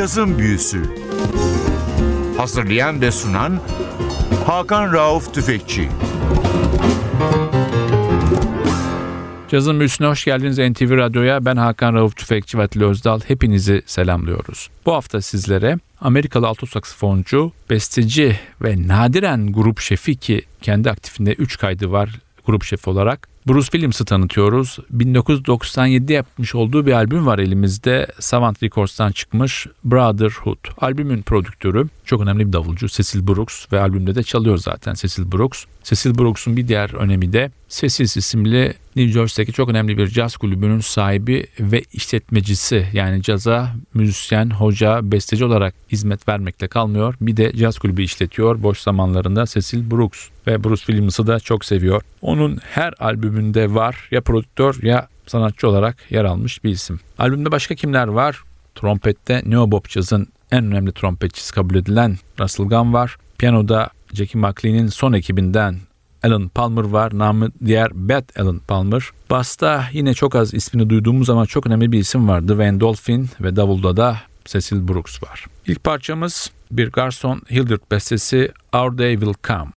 Cazın Büyüsü Hazırlayan ve sunan Hakan Rauf Tüfekçi Cazın Büyüsü'ne hoş geldiniz NTV Radyo'ya. Ben Hakan Rauf Tüfekçi ve Atilla Özdal. Hepinizi selamlıyoruz. Bu hafta sizlere Amerikalı alto saksafoncu, besteci ve nadiren grup şefi ki kendi aktifinde 3 kaydı var grup şefi olarak. Bruce Williams'ı tanıtıyoruz. 1997 yapmış olduğu bir albüm var elimizde. Savant Records'tan çıkmış Brotherhood. Albümün prodüktörü çok önemli bir davulcu Cecil Brooks ve albümde de çalıyor zaten Cecil Brooks. Cecil Brooks'un bir diğer önemi de Cecil's isimli New Jersey'deki çok önemli bir caz kulübünün sahibi ve işletmecisi. Yani caza müzisyen, hoca, besteci olarak hizmet vermekle kalmıyor. Bir de caz kulübü işletiyor boş zamanlarında Cecil Brooks ve Bruce Williams'ı da çok seviyor. Onun her albümünde var ya prodüktör ya sanatçı olarak yer almış bir isim. Albümde başka kimler var? Trompette Neo Bob Jazz'ın en önemli trompetçisi kabul edilen Russell Gunn var. Piyanoda Jackie McLean'in son ekibinden Alan Palmer var. Namı diğer Beth Alan Palmer. Bass'ta yine çok az ismini duyduğumuz ama çok önemli bir isim vardı. Van Dolphin ve Davulda da Cecil Brooks var. İlk parçamız bir garson Hildred bestesi Our Day Will Come.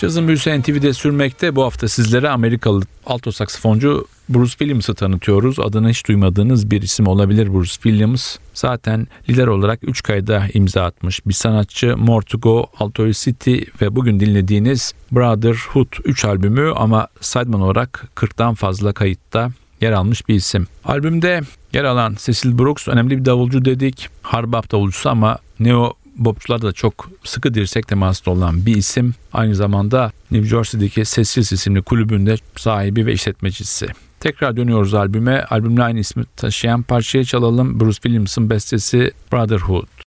Cazın büyüsü NTV'de sürmekte. Bu hafta sizlere Amerikalı alto saksafoncu Bruce Williams'ı tanıtıyoruz. Adını hiç duymadığınız bir isim olabilir Bruce Williams. Zaten lider olarak 3 kayda imza atmış bir sanatçı. More to Go, Alto City ve bugün dinlediğiniz Brotherhood 3 albümü ama sideman olarak 40'tan fazla kayıtta yer almış bir isim. Albümde yer alan Cecil Brooks önemli bir davulcu dedik. Harbap davulcusu ama neo bopçular da çok sıkı dirsek temaslı olan bir isim. Aynı zamanda New Jersey'deki Sessiz isimli kulübünde sahibi ve işletmecisi. Tekrar dönüyoruz albüme. Albümle aynı ismi taşıyan parçayı çalalım. Bruce Williams'ın bestesi Brotherhood.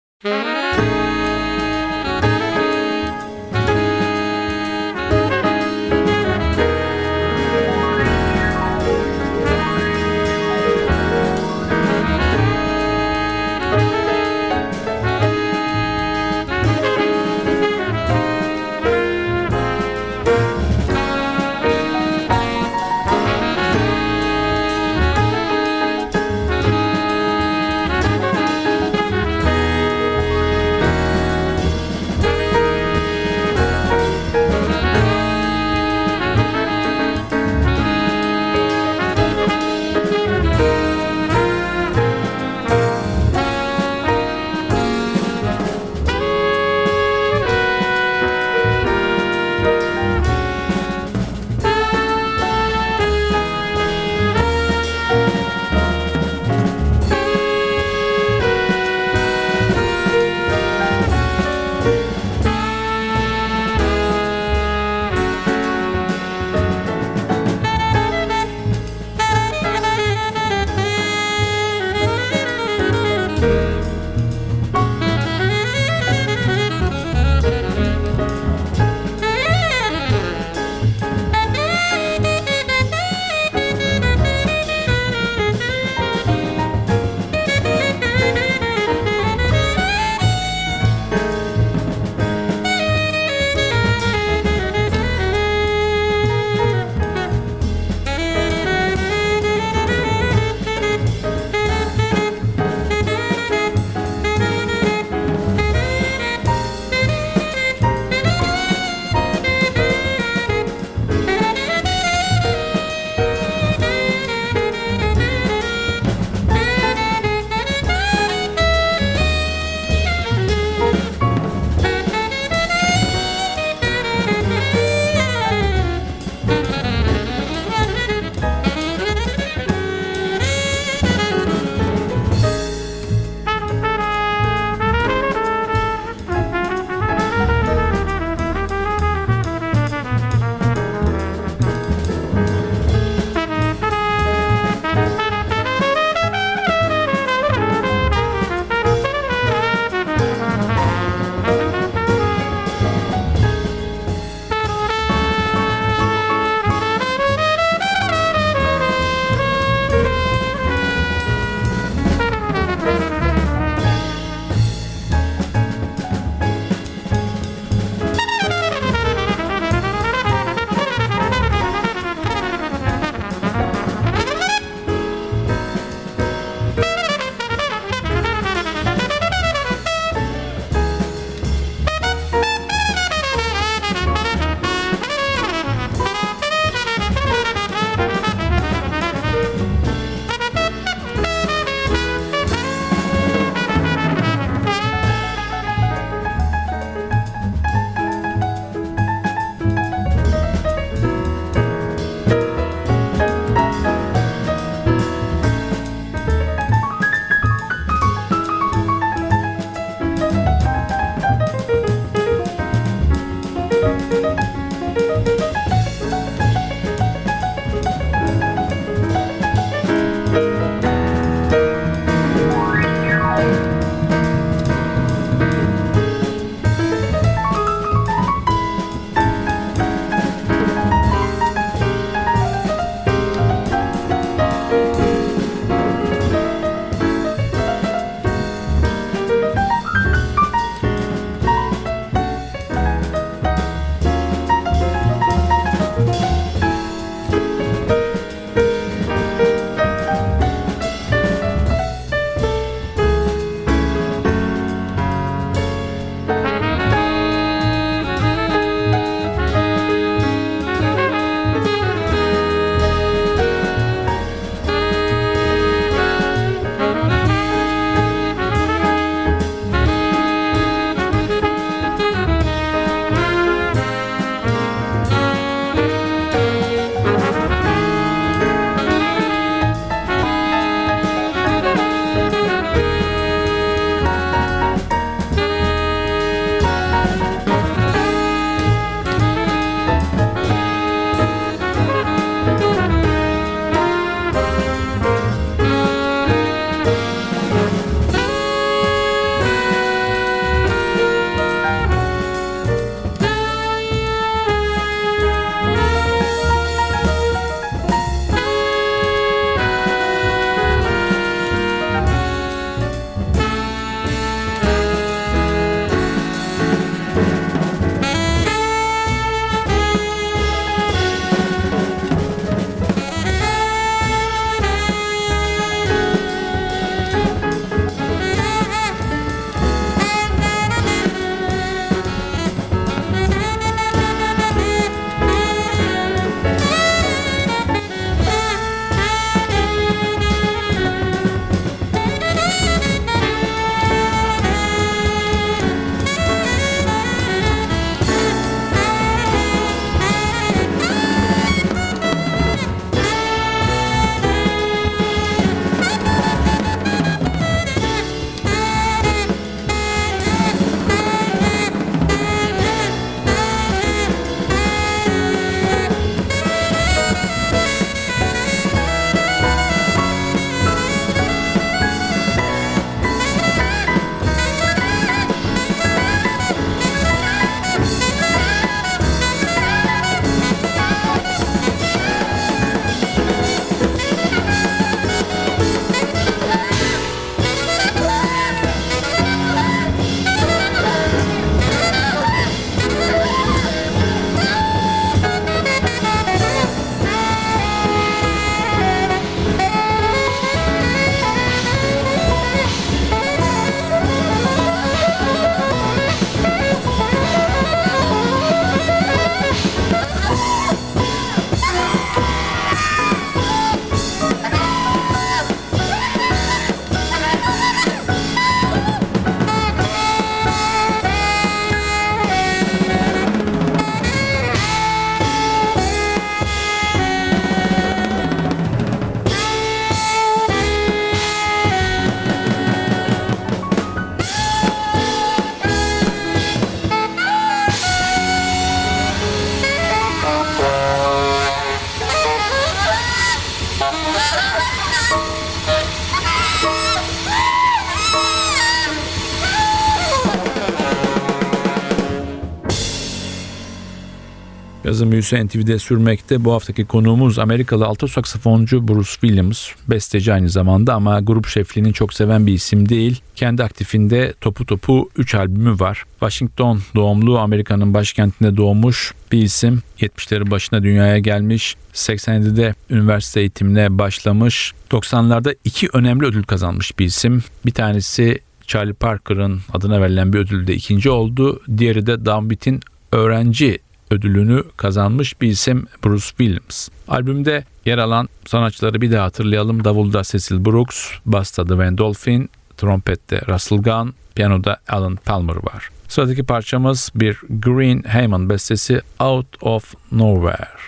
Yazım büyüsü NTV'de sürmekte. Bu haftaki konuğumuz Amerikalı alto saksafoncu Bruce Williams. Besteci aynı zamanda ama grup şefliğini çok seven bir isim değil. Kendi aktifinde topu topu 3 albümü var. Washington doğumlu Amerika'nın başkentinde doğmuş bir isim. 70'lerin başına dünyaya gelmiş. 87'de üniversite eğitimine başlamış. 90'larda iki önemli ödül kazanmış bir isim. Bir tanesi Charlie Parker'ın adına verilen bir ödülde ikinci oldu. Diğeri de Downbeat'in öğrenci ödülünü kazanmış bir isim Bruce Williams. Albümde yer alan sanatçıları bir daha hatırlayalım. Davulda Cecil Brooks, Basta Van Dolphin, trompette Russell Gunn, piyanoda Alan Palmer var. Sıradaki parçamız bir Green Heyman bestesi Out of Nowhere.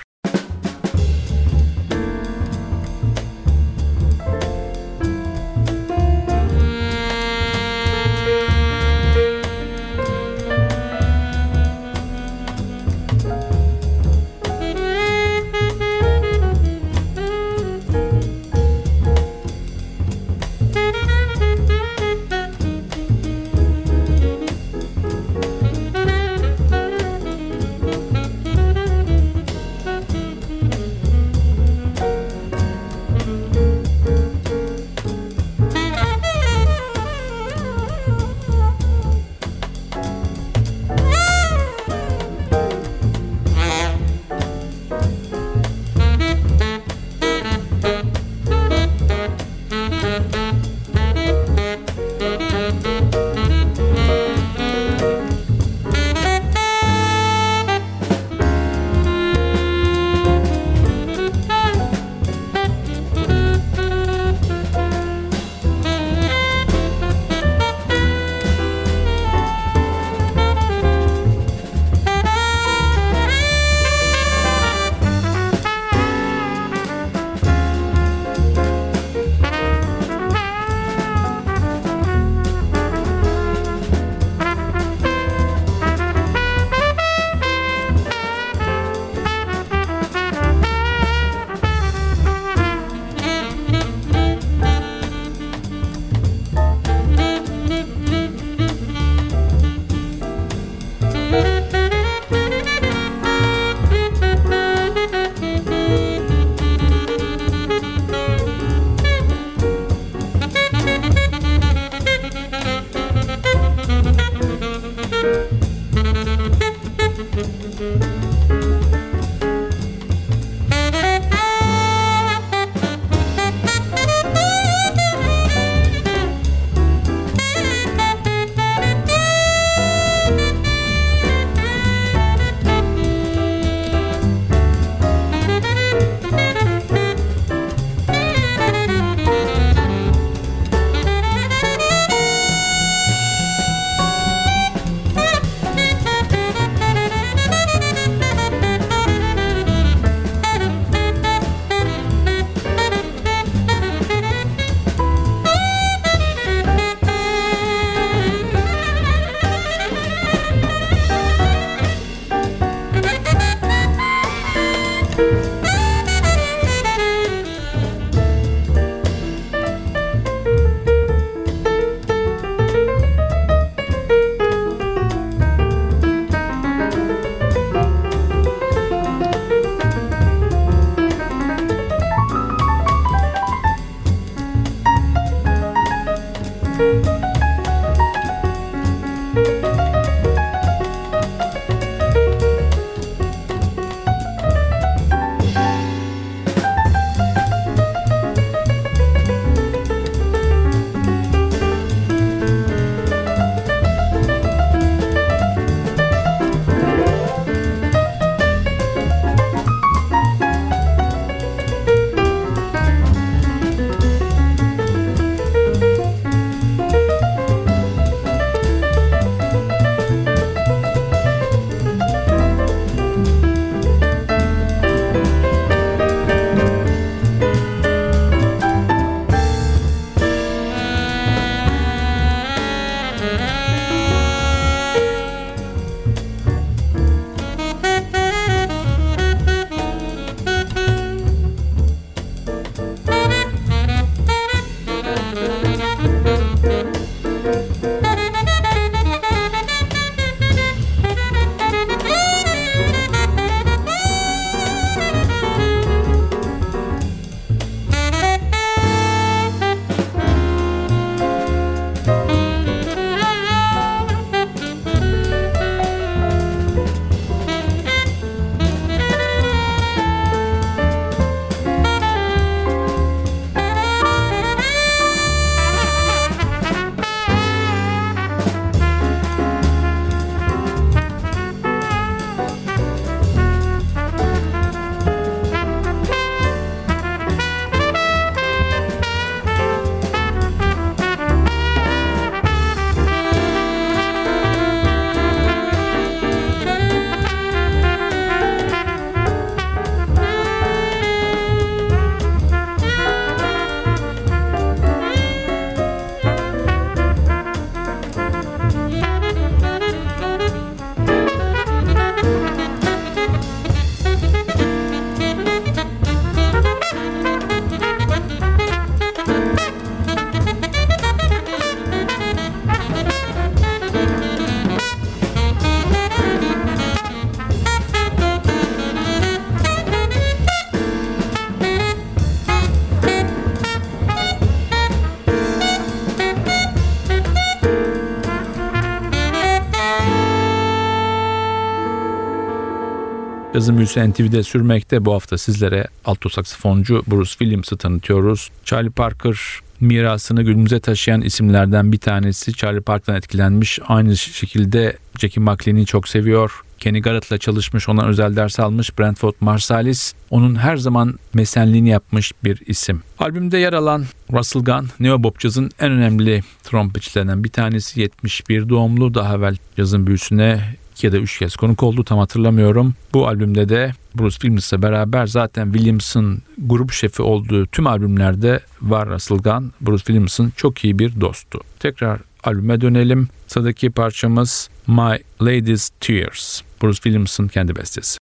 Yazın büyüsü NTV'de sürmekte. Bu hafta sizlere alto saksafoncu Bruce Williams'ı tanıtıyoruz. Charlie Parker mirasını günümüze taşıyan isimlerden bir tanesi. Charlie Parker'dan etkilenmiş. Aynı şekilde Jackie McLean'i çok seviyor. Kenny Garrett'la çalışmış, ona özel ders almış. Brentford Marsalis onun her zaman mesenliğini yapmış bir isim. Albümde yer alan Russell Gunn, Neo Bob Jazz'ın en önemli trompetçilerinden bir tanesi. 71 doğumlu, daha evvel cazın büyüsüne iki ya da üç kez konuk oldu tam hatırlamıyorum. Bu albümde de Bruce Williams'la beraber zaten Williams'ın grup şefi olduğu tüm albümlerde var Gunn. Bruce Williams'ın çok iyi bir dostu. Tekrar albüme dönelim. Sıradaki parçamız My Lady's Tears. Bruce Williams'ın kendi bestesi.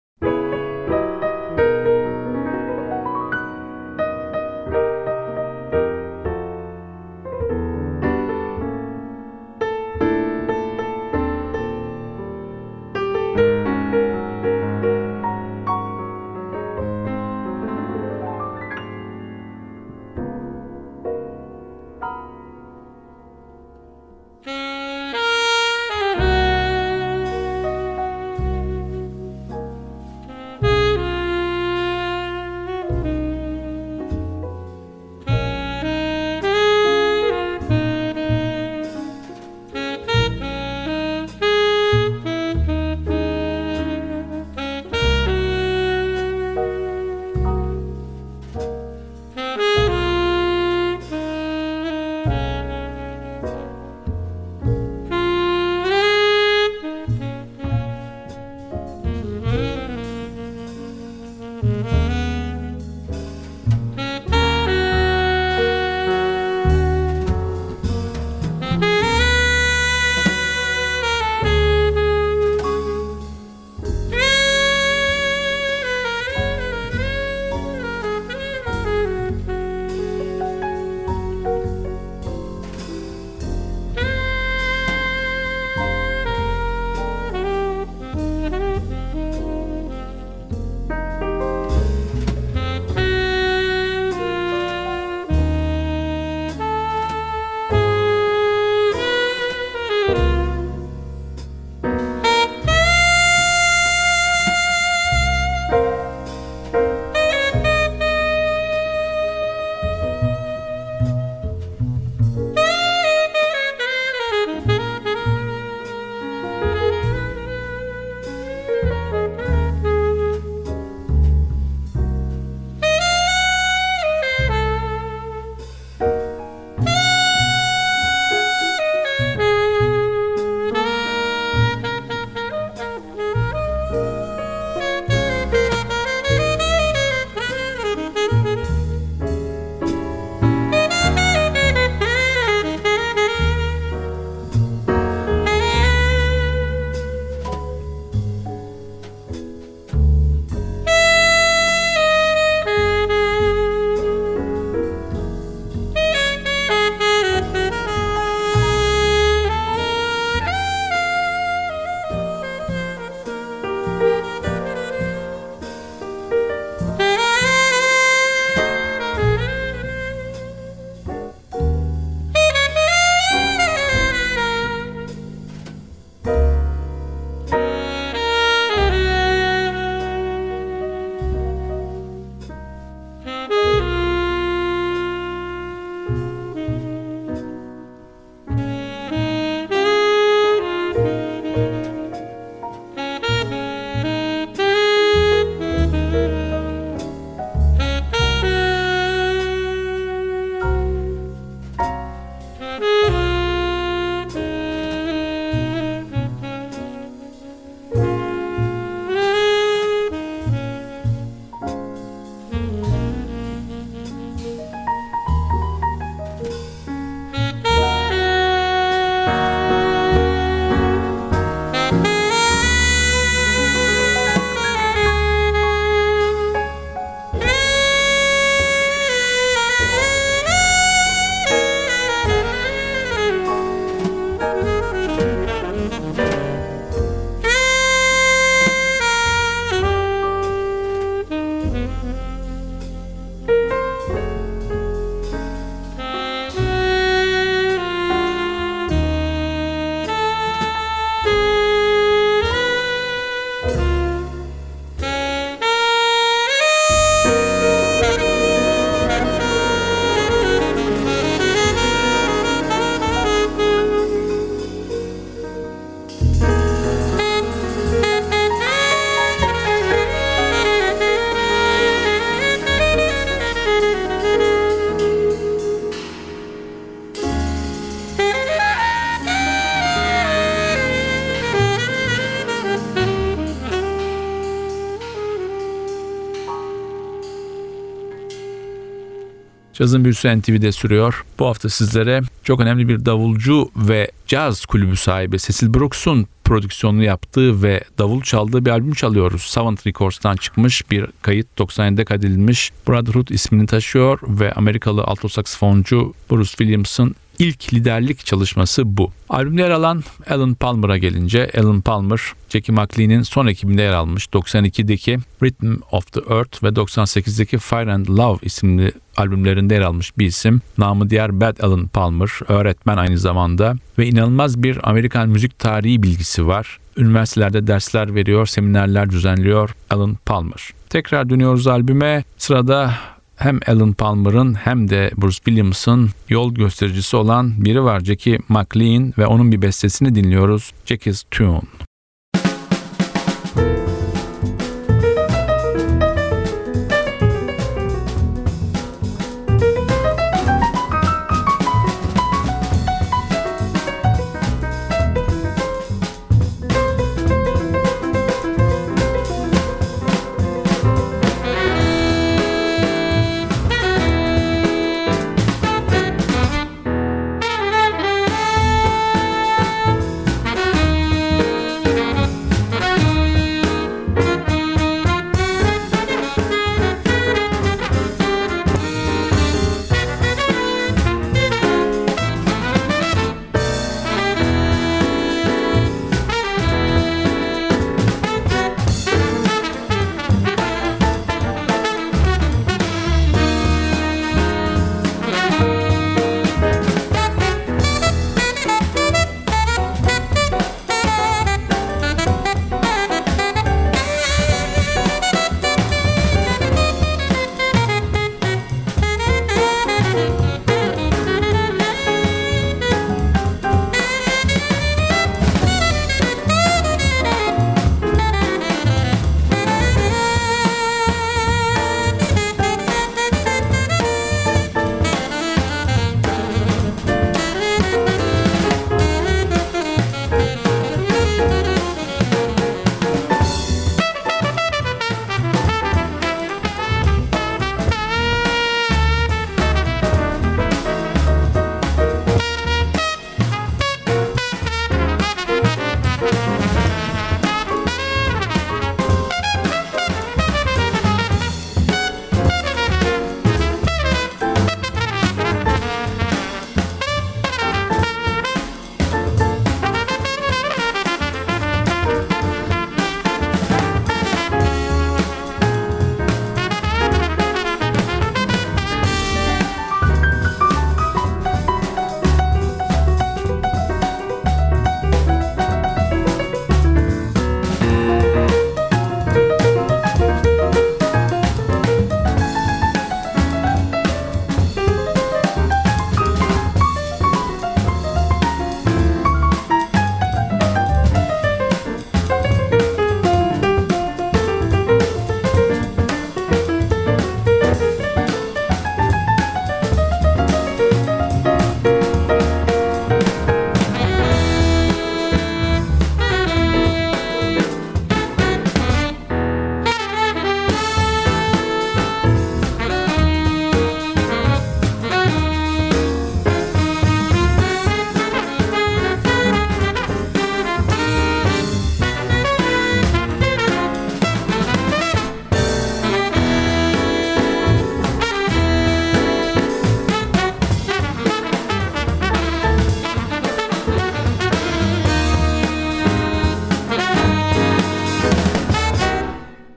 Cazın Büyüsü NTV'de sürüyor. Bu hafta sizlere çok önemli bir davulcu ve caz kulübü sahibi Cecil Brooks'un prodüksiyonunu yaptığı ve davul çaldığı bir albüm çalıyoruz. Savant Records'tan çıkmış bir kayıt 97'de kaydedilmiş. Brotherhood ismini taşıyor ve Amerikalı alto saksafoncu Bruce Williams'ın ilk liderlik çalışması bu. Albümde yer alan Alan Palmer'a gelince Alan Palmer, Jackie McLean'in son ekibinde yer almış 92'deki Rhythm of the Earth ve 98'deki Fire and Love isimli albümlerinde yer almış bir isim. Namı diğer Bad Alan Palmer, öğretmen aynı zamanda ve inanılmaz bir Amerikan müzik tarihi bilgisi var. Üniversitelerde dersler veriyor, seminerler düzenliyor Alan Palmer. Tekrar dönüyoruz albüme. Sırada hem Alan Palmer'ın hem de Bruce Williams'ın yol göstericisi olan biri var Jackie McLean ve onun bir bestesini dinliyoruz. Jackie's Tune.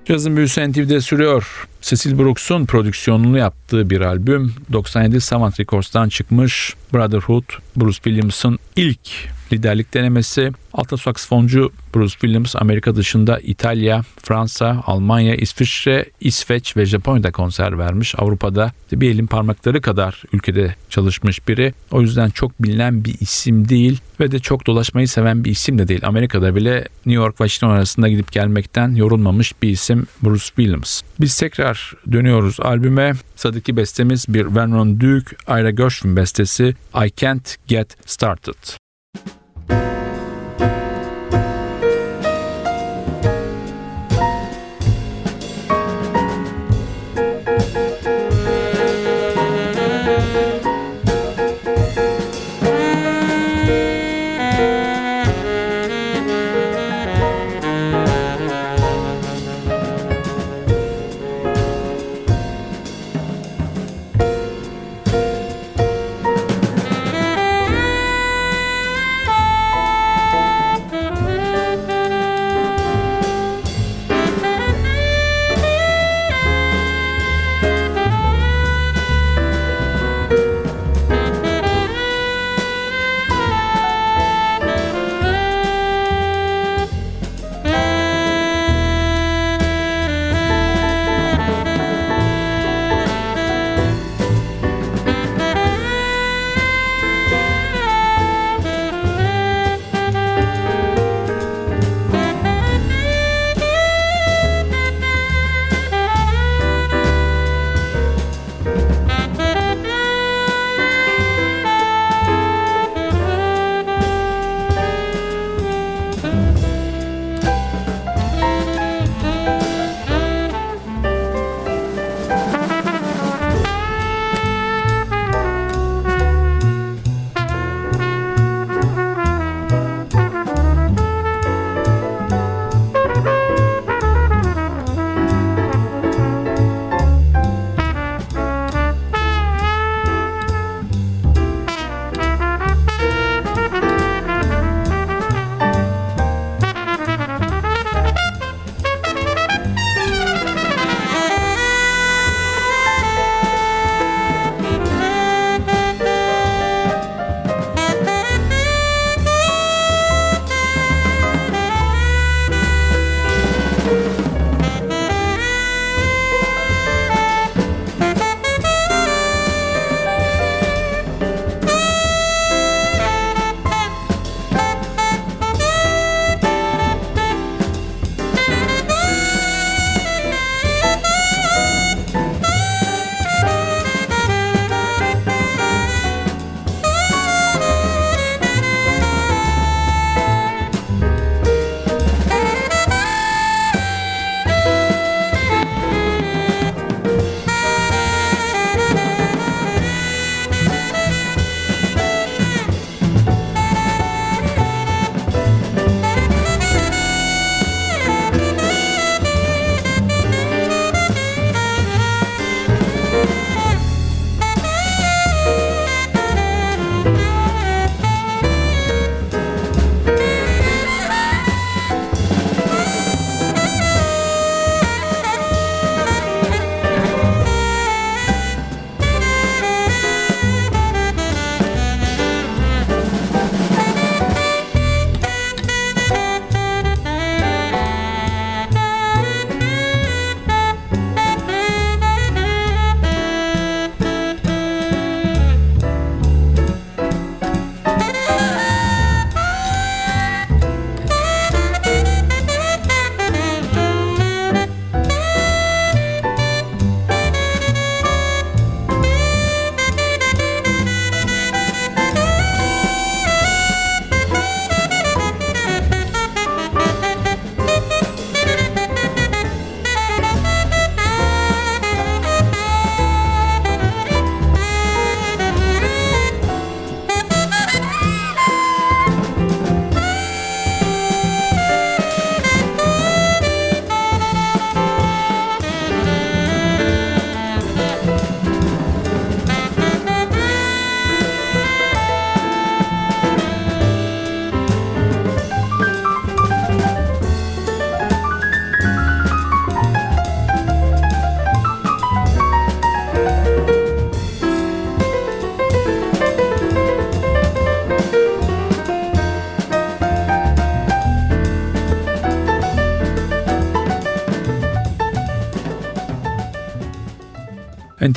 Cazın büyüsü NTV'de sürüyor. Cecil Brooks'un prodüksiyonunu yaptığı bir albüm 97 Savant Records'tan çıkmış Brotherhood, Bruce Williams'ın ilk liderlik denemesi. Alta saksafoncu Bruce Williams Amerika dışında İtalya, Fransa, Almanya, İsviçre, İsveç ve Japonya'da konser vermiş. Avrupa'da bir elin parmakları kadar ülkede çalışmış biri. O yüzden çok bilinen bir isim değil ve de çok dolaşmayı seven bir isim de değil. Amerika'da bile New York, Washington arasında gidip gelmekten yorulmamış bir isim Bruce Williams. Biz tekrar dönüyoruz albüme. Sıradaki bestemiz bir Vernon Duke, Ira Gershwin bestesi I Can't Get Started.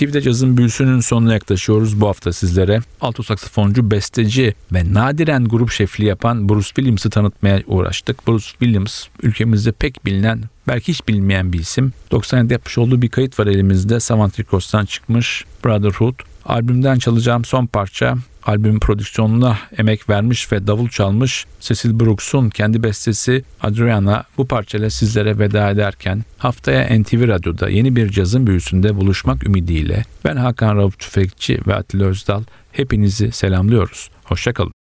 NTV'de cazın büyüsünün sonuna yaklaşıyoruz. Bu hafta sizlere alto saksafoncu, besteci ve nadiren grup şefliği yapan Bruce Williams'ı tanıtmaya uğraştık. Bruce Williams ülkemizde pek bilinen, belki hiç bilinmeyen bir isim. 97'de yapmış olduğu bir kayıt var elimizde. Savant Records'tan çıkmış Brotherhood. Albümden çalacağım son parça albümün prodüksiyonuna emek vermiş ve davul çalmış Cecil Brooks'un kendi bestesi Adriana bu parçayla sizlere veda ederken haftaya NTV Radyo'da yeni bir cazın büyüsünde buluşmak ümidiyle ben Hakan Rauf Tüfekçi ve Atilla Özdal hepinizi selamlıyoruz. Hoşçakalın.